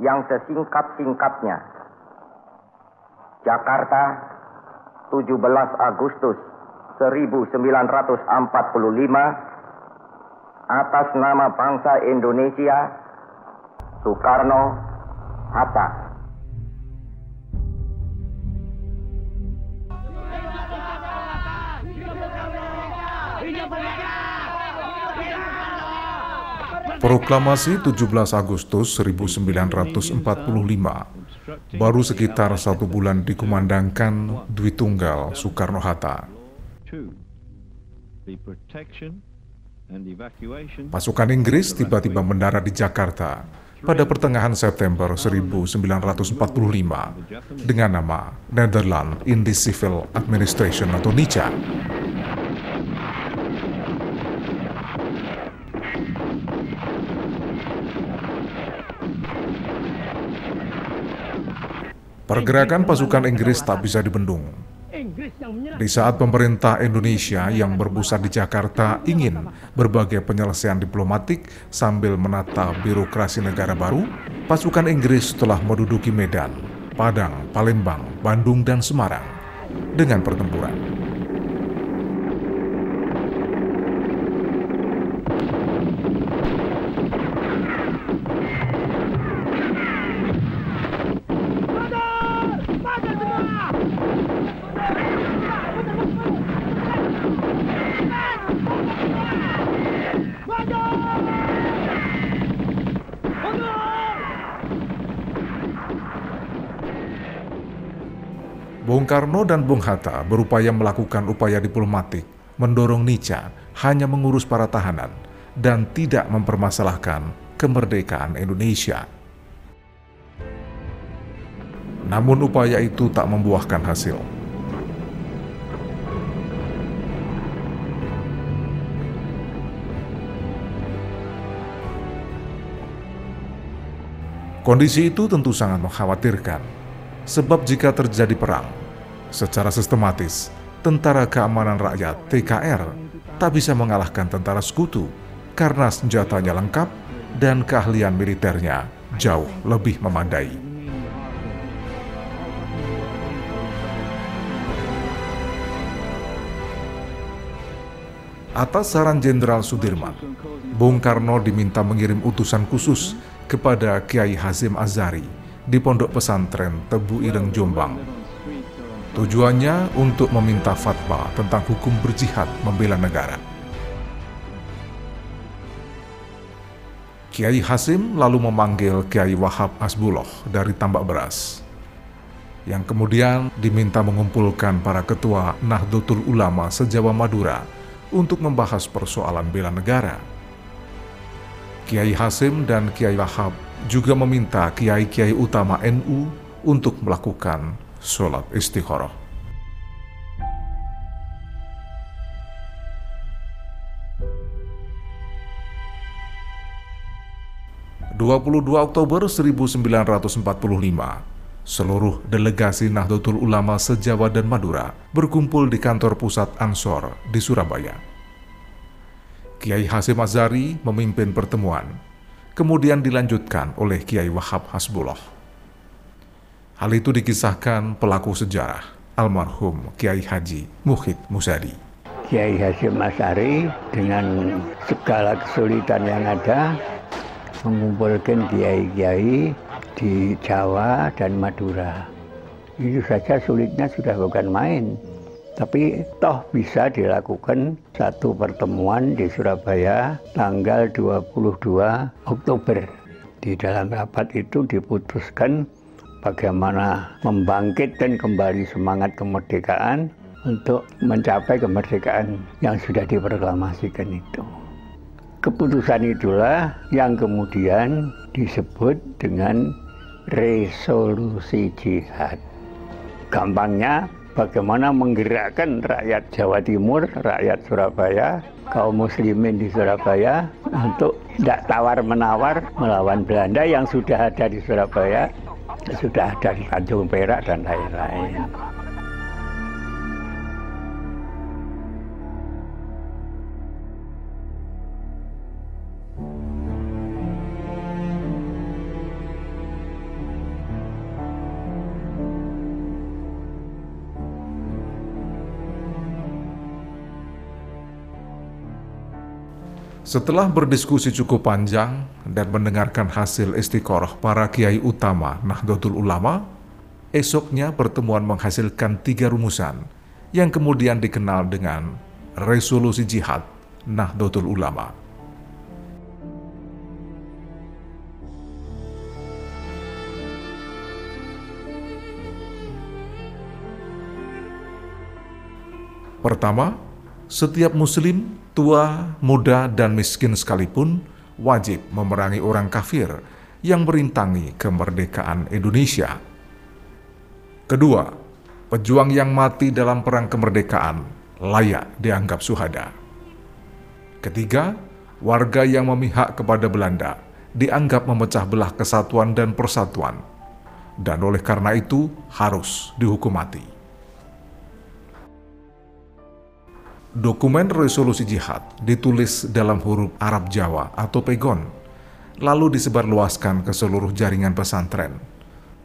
yang sesingkat-singkatnya. Jakarta, 17 Agustus 1945 atas nama bangsa Indonesia Soekarno Hatta. Proklamasi 17 Agustus 1945 baru sekitar satu bulan dikumandangkan Dwi Tunggal Soekarno-Hatta. Pasukan Inggris tiba-tiba mendarat di Jakarta pada pertengahan September 1945 dengan nama Netherlands Indies Civil Administration atau NICA. Pergerakan pasukan Inggris tak bisa dibendung. Di saat pemerintah Indonesia yang berpusat di Jakarta ingin berbagai penyelesaian diplomatik sambil menata birokrasi negara baru, pasukan Inggris telah menduduki Medan, Padang, Palembang, Bandung, dan Semarang dengan pertempuran. Bung Karno dan Bung Hatta berupaya melakukan upaya diplomatik, mendorong Nica hanya mengurus para tahanan dan tidak mempermasalahkan kemerdekaan Indonesia. Namun upaya itu tak membuahkan hasil. Kondisi itu tentu sangat mengkhawatirkan Sebab jika terjadi perang, secara sistematis, tentara keamanan rakyat TKR tak bisa mengalahkan tentara sekutu karena senjatanya lengkap dan keahlian militernya jauh lebih memadai. Atas saran Jenderal Sudirman, Bung Karno diminta mengirim utusan khusus kepada Kiai Hazim Azari di Pondok Pesantren Tebu Ireng Jombang. Tujuannya untuk meminta fatwa tentang hukum berjihad membela negara. Kiai Hasim lalu memanggil Kiai Wahab Asbullah dari Tambak Beras, yang kemudian diminta mengumpulkan para ketua Nahdlatul Ulama sejawa Madura untuk membahas persoalan bela negara. Kiai Hasim dan Kiai Wahab juga meminta kiai-kiai utama NU untuk melakukan sholat istikharah. Dua puluh dua Oktober 1945, seluruh delegasi Nahdlatul Ulama se-Jawa dan Madura berkumpul di kantor pusat Ansor di Surabaya. Kiai Hasim Azari memimpin pertemuan kemudian dilanjutkan oleh Kiai Wahab Hasbullah. Hal itu dikisahkan pelaku sejarah almarhum Kiai Haji Muhid Musadi. Kiai Hasim Masari dengan segala kesulitan yang ada mengumpulkan kiai-kiai di Jawa dan Madura. Itu saja sulitnya sudah bukan main. Tapi toh bisa dilakukan satu pertemuan di Surabaya tanggal 22 Oktober. Di dalam rapat itu diputuskan bagaimana membangkitkan kembali semangat kemerdekaan untuk mencapai kemerdekaan yang sudah diproklamasikan itu. Keputusan itulah yang kemudian disebut dengan resolusi jihad. Gampangnya bagaimana menggerakkan rakyat Jawa Timur, rakyat Surabaya, kaum muslimin di Surabaya untuk tidak tawar-menawar melawan Belanda yang sudah ada di Surabaya, sudah ada di Tanjung Perak dan lain-lain. Setelah berdiskusi cukup panjang dan mendengarkan hasil istiqoroh para kiai utama Nahdlatul Ulama, esoknya pertemuan menghasilkan tiga rumusan yang kemudian dikenal dengan Resolusi Jihad Nahdlatul Ulama. Pertama, setiap muslim tua, muda, dan miskin sekalipun wajib memerangi orang kafir yang merintangi kemerdekaan Indonesia. Kedua, pejuang yang mati dalam perang kemerdekaan layak dianggap suhada. Ketiga, warga yang memihak kepada Belanda dianggap memecah belah kesatuan dan persatuan, dan oleh karena itu harus dihukum mati. Dokumen resolusi jihad ditulis dalam huruf Arab Jawa atau pegon, lalu disebarluaskan ke seluruh jaringan pesantren,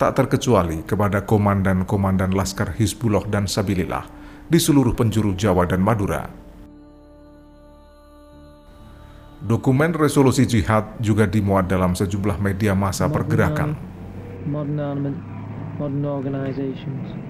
tak terkecuali kepada komandan-komandan Laskar Hizbullah dan Sabilillah di seluruh penjuru Jawa dan Madura. Dokumen resolusi jihad juga dimuat dalam sejumlah media massa pergerakan. Modern modern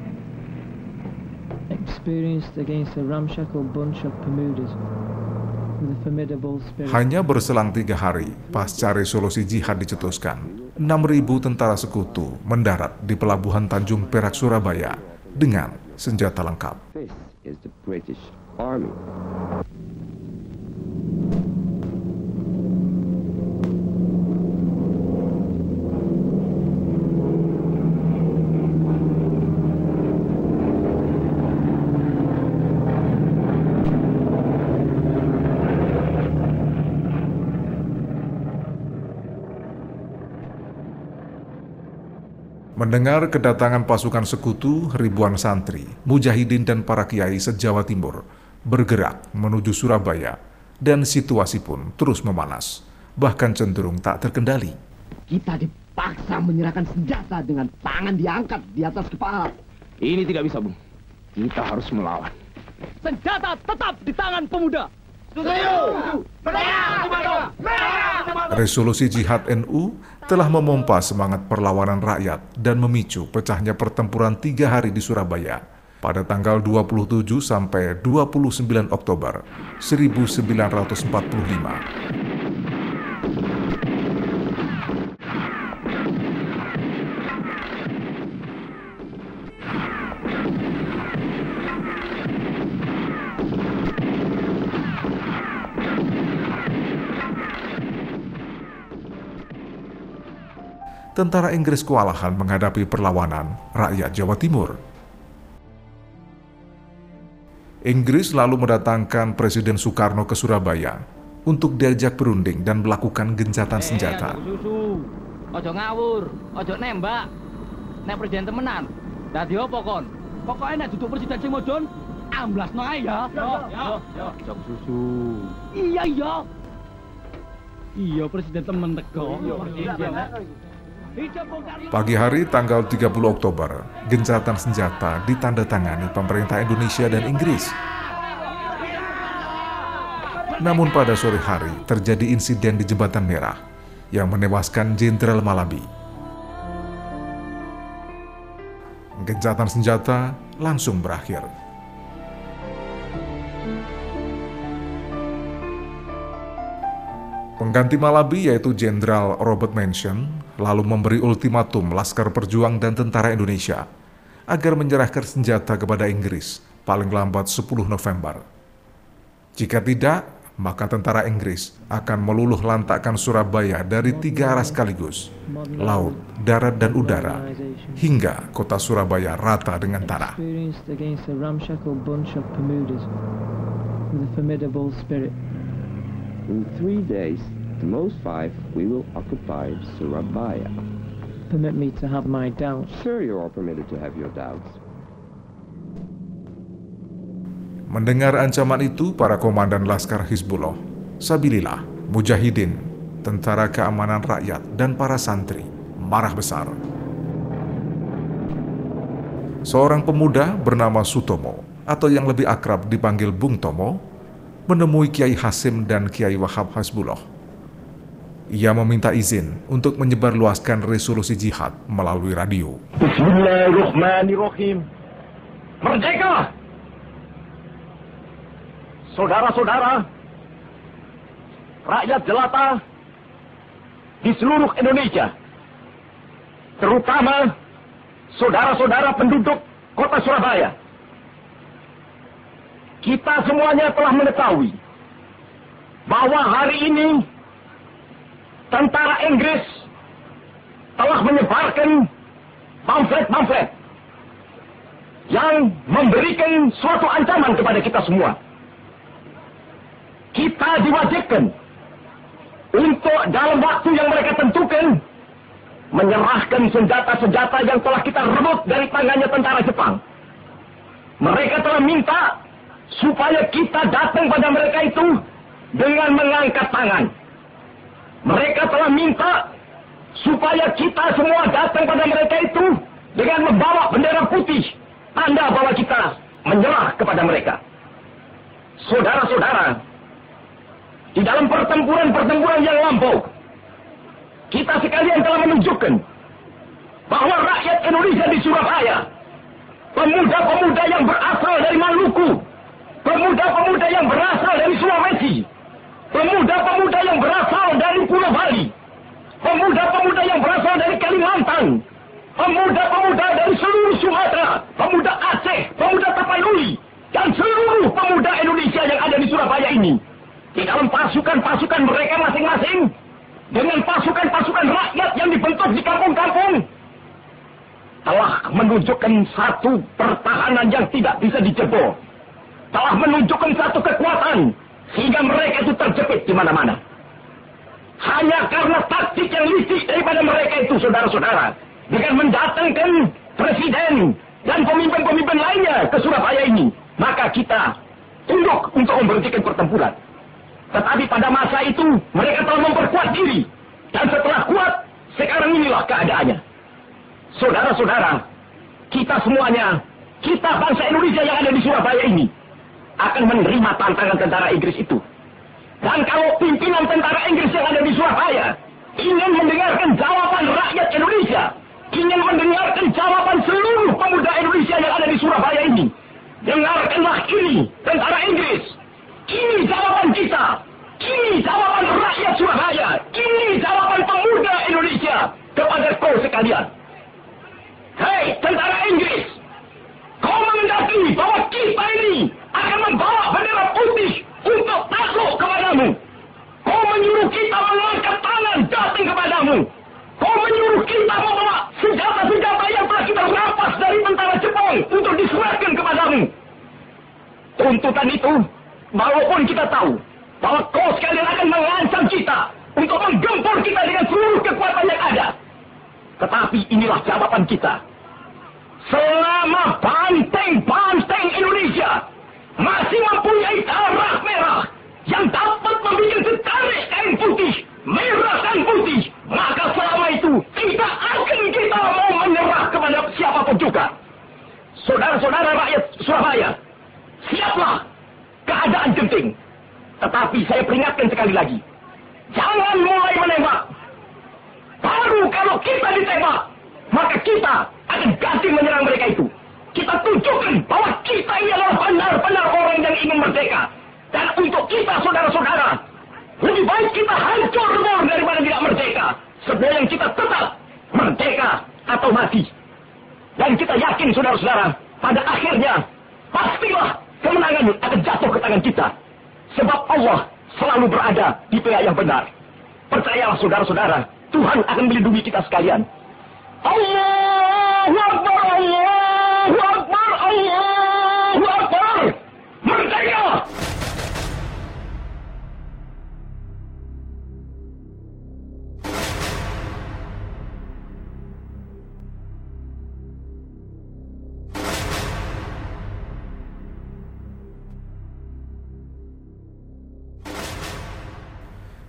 Hanya berselang tiga hari pasca resolusi jihad dicetuskan, 6.000 tentara sekutu mendarat di pelabuhan Tanjung Perak, Surabaya dengan senjata lengkap. Mendengar kedatangan pasukan sekutu, ribuan santri, mujahidin dan para kiai se-Jawa Timur bergerak menuju Surabaya dan situasi pun terus memanas, bahkan cenderung tak terkendali. Kita dipaksa menyerahkan senjata dengan tangan diangkat di atas kepala. Ini tidak bisa, Bung. Kita harus melawan. Senjata tetap di tangan pemuda. Resolusi Jihad NU telah memompa semangat perlawanan rakyat dan memicu pecahnya pertempuran tiga hari di Surabaya pada tanggal 27 sampai 29 Oktober 1945. Tentara Inggris kewalahan menghadapi perlawanan rakyat Jawa Timur. Inggris lalu mendatangkan Presiden Soekarno ke Surabaya untuk diajak berunding dan melakukan gencatan senjata. Ojo ngawur, ojo nembak. Nek presiden temenan, dadi apa kon? Pokoknya nek duduk presiden sing modon, amblas nae ya. Yo, yo, yo, jok susu. Iya, iya. Iya, presiden temen teko. Iya, presiden. Pagi hari tanggal 30 Oktober, gencatan senjata ditandatangani pemerintah Indonesia dan Inggris. Namun pada sore hari terjadi insiden di Jembatan Merah yang menewaskan Jenderal Malabi. Gencatan senjata langsung berakhir. Pengganti Malabi yaitu Jenderal Robert Mansion lalu memberi ultimatum Laskar Perjuang dan tentara Indonesia agar menyerahkan senjata kepada Inggris paling lambat 10 November. Jika tidak, maka tentara Inggris akan meluluh lantakkan Surabaya dari tiga arah sekaligus, laut, darat, dan udara, hingga kota Surabaya rata dengan tanah. In three days, the most five, we will occupy Surabaya. Permit me to have my doubts. Sure, you're all permitted to have your doubts. Mendengar ancaman itu, para komandan Laskar Hizbullah, Sabilillah, Mujahidin, Tentara Keamanan Rakyat, dan para santri marah besar. Seorang pemuda bernama Sutomo, atau yang lebih akrab dipanggil Bung Tomo, menemui Kiai Hasim dan Kiai Wahab Hasbullah. Ia meminta izin untuk menyebarluaskan resolusi jihad melalui radio. Bismillahirrahmanirrahim. Merdeka! Saudara-saudara, rakyat jelata di seluruh Indonesia, terutama saudara-saudara penduduk kota Surabaya. Kita semuanya telah mengetahui bahwa hari ini tentara Inggris telah menyebarkan pamflet-pamflet yang memberikan suatu ancaman kepada kita semua. Kita diwajibkan untuk dalam waktu yang mereka tentukan menyerahkan senjata-senjata yang telah kita rebut dari tangannya tentara Jepang. Mereka telah minta supaya kita datang pada mereka itu dengan mengangkat tangan. Mereka telah minta supaya kita semua datang pada mereka itu dengan membawa bendera putih, tanda bahwa kita menyerah kepada mereka. Saudara-saudara, di dalam pertempuran-pertempuran yang lampau, kita sekalian telah menunjukkan bahwa rakyat Indonesia di Surabaya, pemuda-pemuda yang berasal dari Maluku, pemuda-pemuda yang berasal dari Sulawesi, pemuda-pemuda yang berasal dari Pulau Bali, pemuda-pemuda yang berasal dari Kalimantan, pemuda-pemuda dari seluruh Sumatera, pemuda Aceh, pemuda Tapanuli, dan seluruh pemuda Indonesia yang ada di Surabaya ini. Di dalam pasukan-pasukan mereka masing-masing, dengan pasukan-pasukan rakyat yang dibentuk di kampung-kampung, telah menunjukkan satu pertahanan yang tidak bisa dijebol. Telah menunjukkan satu kekuatan, sehingga mereka itu terjepit di mana-mana. Hanya karena taktik yang licik daripada mereka itu, saudara-saudara. Dengan mendatangkan presiden dan pemimpin-pemimpin lainnya ke Surabaya ini. Maka kita tunduk untuk memberhentikan pertempuran. Tetapi pada masa itu, mereka telah memperkuat diri. Dan setelah kuat, sekarang inilah keadaannya. Saudara-saudara, kita semuanya, kita bangsa Indonesia yang ada di Surabaya ini, akan menerima tantangan tentara Inggris itu. Dan kalau pimpinan tentara Inggris yang ada di Surabaya ingin mendengarkan jawaban rakyat Indonesia, ingin mendengarkan jawaban seluruh pemuda Indonesia yang ada di Surabaya ini, dengarkanlah ini tentara Inggris. Ini jawaban kita. Ini jawaban rakyat Surabaya. Ini jawaban pemuda Indonesia kepada kau sekalian. Hei, tentara Inggris, kau mengendaki bahwa kita ini akan membawa bendera putih untuk takluk kepadamu. Kau menyuruh kita mengangkat tangan datang kepadamu. Kau menyuruh kita membawa senjata-senjata yang telah kita rampas dari tentara Jepang untuk diserahkan kepadamu. Tuntutan itu, walaupun kita tahu bahwa kau sekalian akan mengancam kita untuk menggempur kita dengan seluruh kekuatan yang ada. Tetapi inilah jawaban kita. Selama banteng-banteng Indonesia masih mempunyai darah merah yang dapat membuat setarik kain putih, merah dan putih, maka selama itu tidak akan kita mau menyerah kepada siapa pun juga. Saudara-saudara rakyat Surabaya, siaplah keadaan genting. Tetapi saya peringatkan sekali lagi, jangan mulai menembak. Baru kalau kita ditembak, maka kita akan ganti menyerang mereka itu. Kita tunjukkan bahwa kita ini adalah benar-benar orang yang ingin merdeka. Dan untuk kita saudara-saudara, lebih baik kita hancur lebur daripada tidak merdeka. Sebelum kita tetap merdeka atau mati. Dan kita yakin saudara-saudara, pada akhirnya pastilah kemenangan akan jatuh ke tangan kita. Sebab Allah selalu berada di pihak yang benar. Percayalah saudara-saudara, Tuhan akan melindungi kita sekalian. Akbar, Allahu Akbar, Allahu Akbar.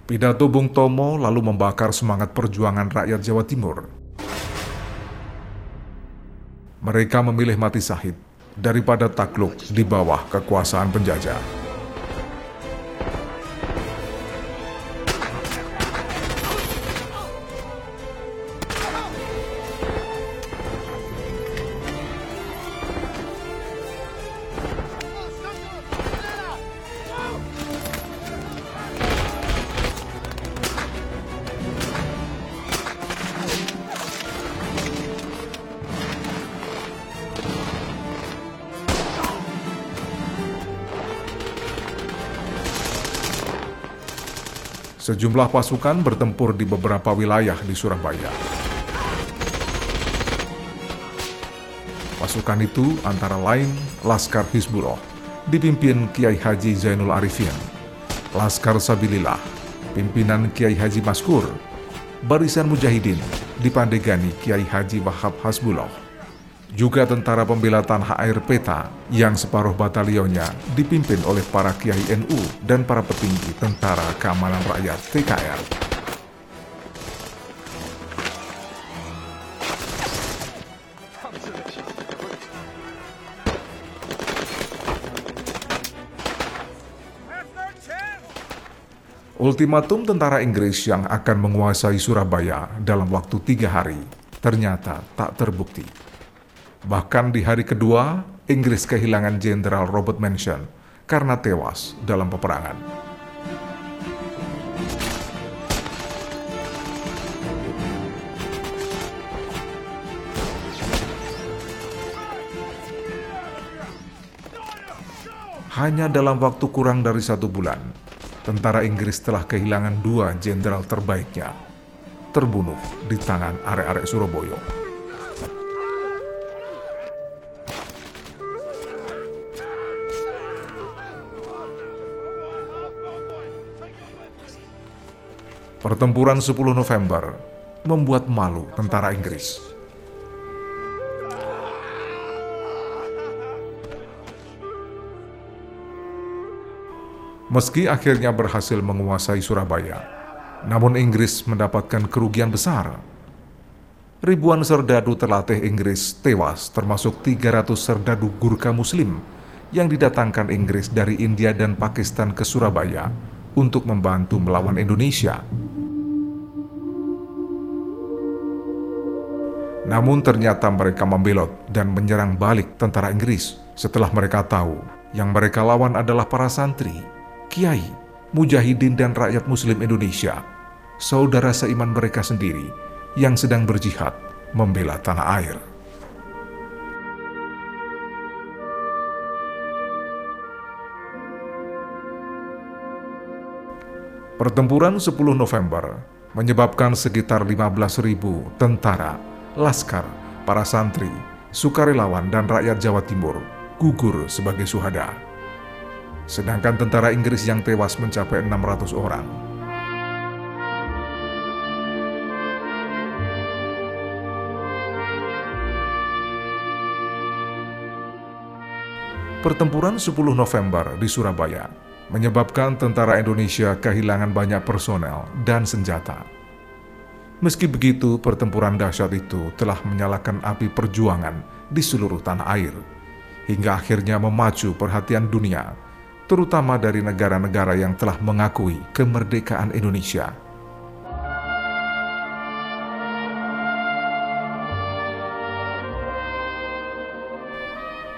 Pidato Bung Tomo lalu membakar semangat perjuangan rakyat Jawa Timur. Mereka memilih mati sahid daripada takluk di bawah kekuasaan penjajah. Sejumlah pasukan bertempur di beberapa wilayah di Surabaya. Pasukan itu antara lain Laskar Hizbullah, dipimpin Kiai Haji Zainul Arifin, Laskar Sabilillah, pimpinan Kiai Haji Maskur, Barisan Mujahidin, dipandegani Kiai Haji Wahab Hasbullah, juga tentara pembela tanah air peta yang separuh batalionnya dipimpin oleh para kiai NU dan para petinggi tentara keamanan rakyat TKR. Ultimatum tentara Inggris yang akan menguasai Surabaya dalam waktu tiga hari ternyata tak terbukti. Bahkan di hari kedua, Inggris kehilangan Jenderal Robert Manson karena tewas dalam peperangan. Hanya dalam waktu kurang dari satu bulan, tentara Inggris telah kehilangan dua jenderal terbaiknya, terbunuh di tangan arek-arek Surabaya. Pertempuran 10 November membuat malu tentara Inggris. Meski akhirnya berhasil menguasai Surabaya, namun Inggris mendapatkan kerugian besar. Ribuan serdadu terlatih Inggris tewas termasuk 300 serdadu Gurkha Muslim yang didatangkan Inggris dari India dan Pakistan ke Surabaya untuk membantu melawan Indonesia. Namun ternyata mereka membelot dan menyerang balik tentara Inggris setelah mereka tahu yang mereka lawan adalah para santri, kiai, mujahidin dan rakyat muslim Indonesia, saudara seiman mereka sendiri yang sedang berjihad membela tanah air. Pertempuran 10 November menyebabkan sekitar 15.000 tentara laskar, para santri, sukarelawan, dan rakyat Jawa Timur gugur sebagai suhada. Sedangkan tentara Inggris yang tewas mencapai 600 orang. Pertempuran 10 November di Surabaya menyebabkan tentara Indonesia kehilangan banyak personel dan senjata Meski begitu, pertempuran dahsyat itu telah menyalakan api perjuangan di seluruh tanah air, hingga akhirnya memacu perhatian dunia, terutama dari negara-negara yang telah mengakui kemerdekaan Indonesia.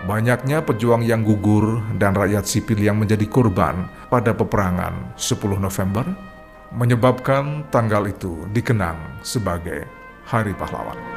Banyaknya pejuang yang gugur dan rakyat sipil yang menjadi korban pada peperangan 10 November menyebabkan tanggal itu dikenang sebagai Hari Pahlawan.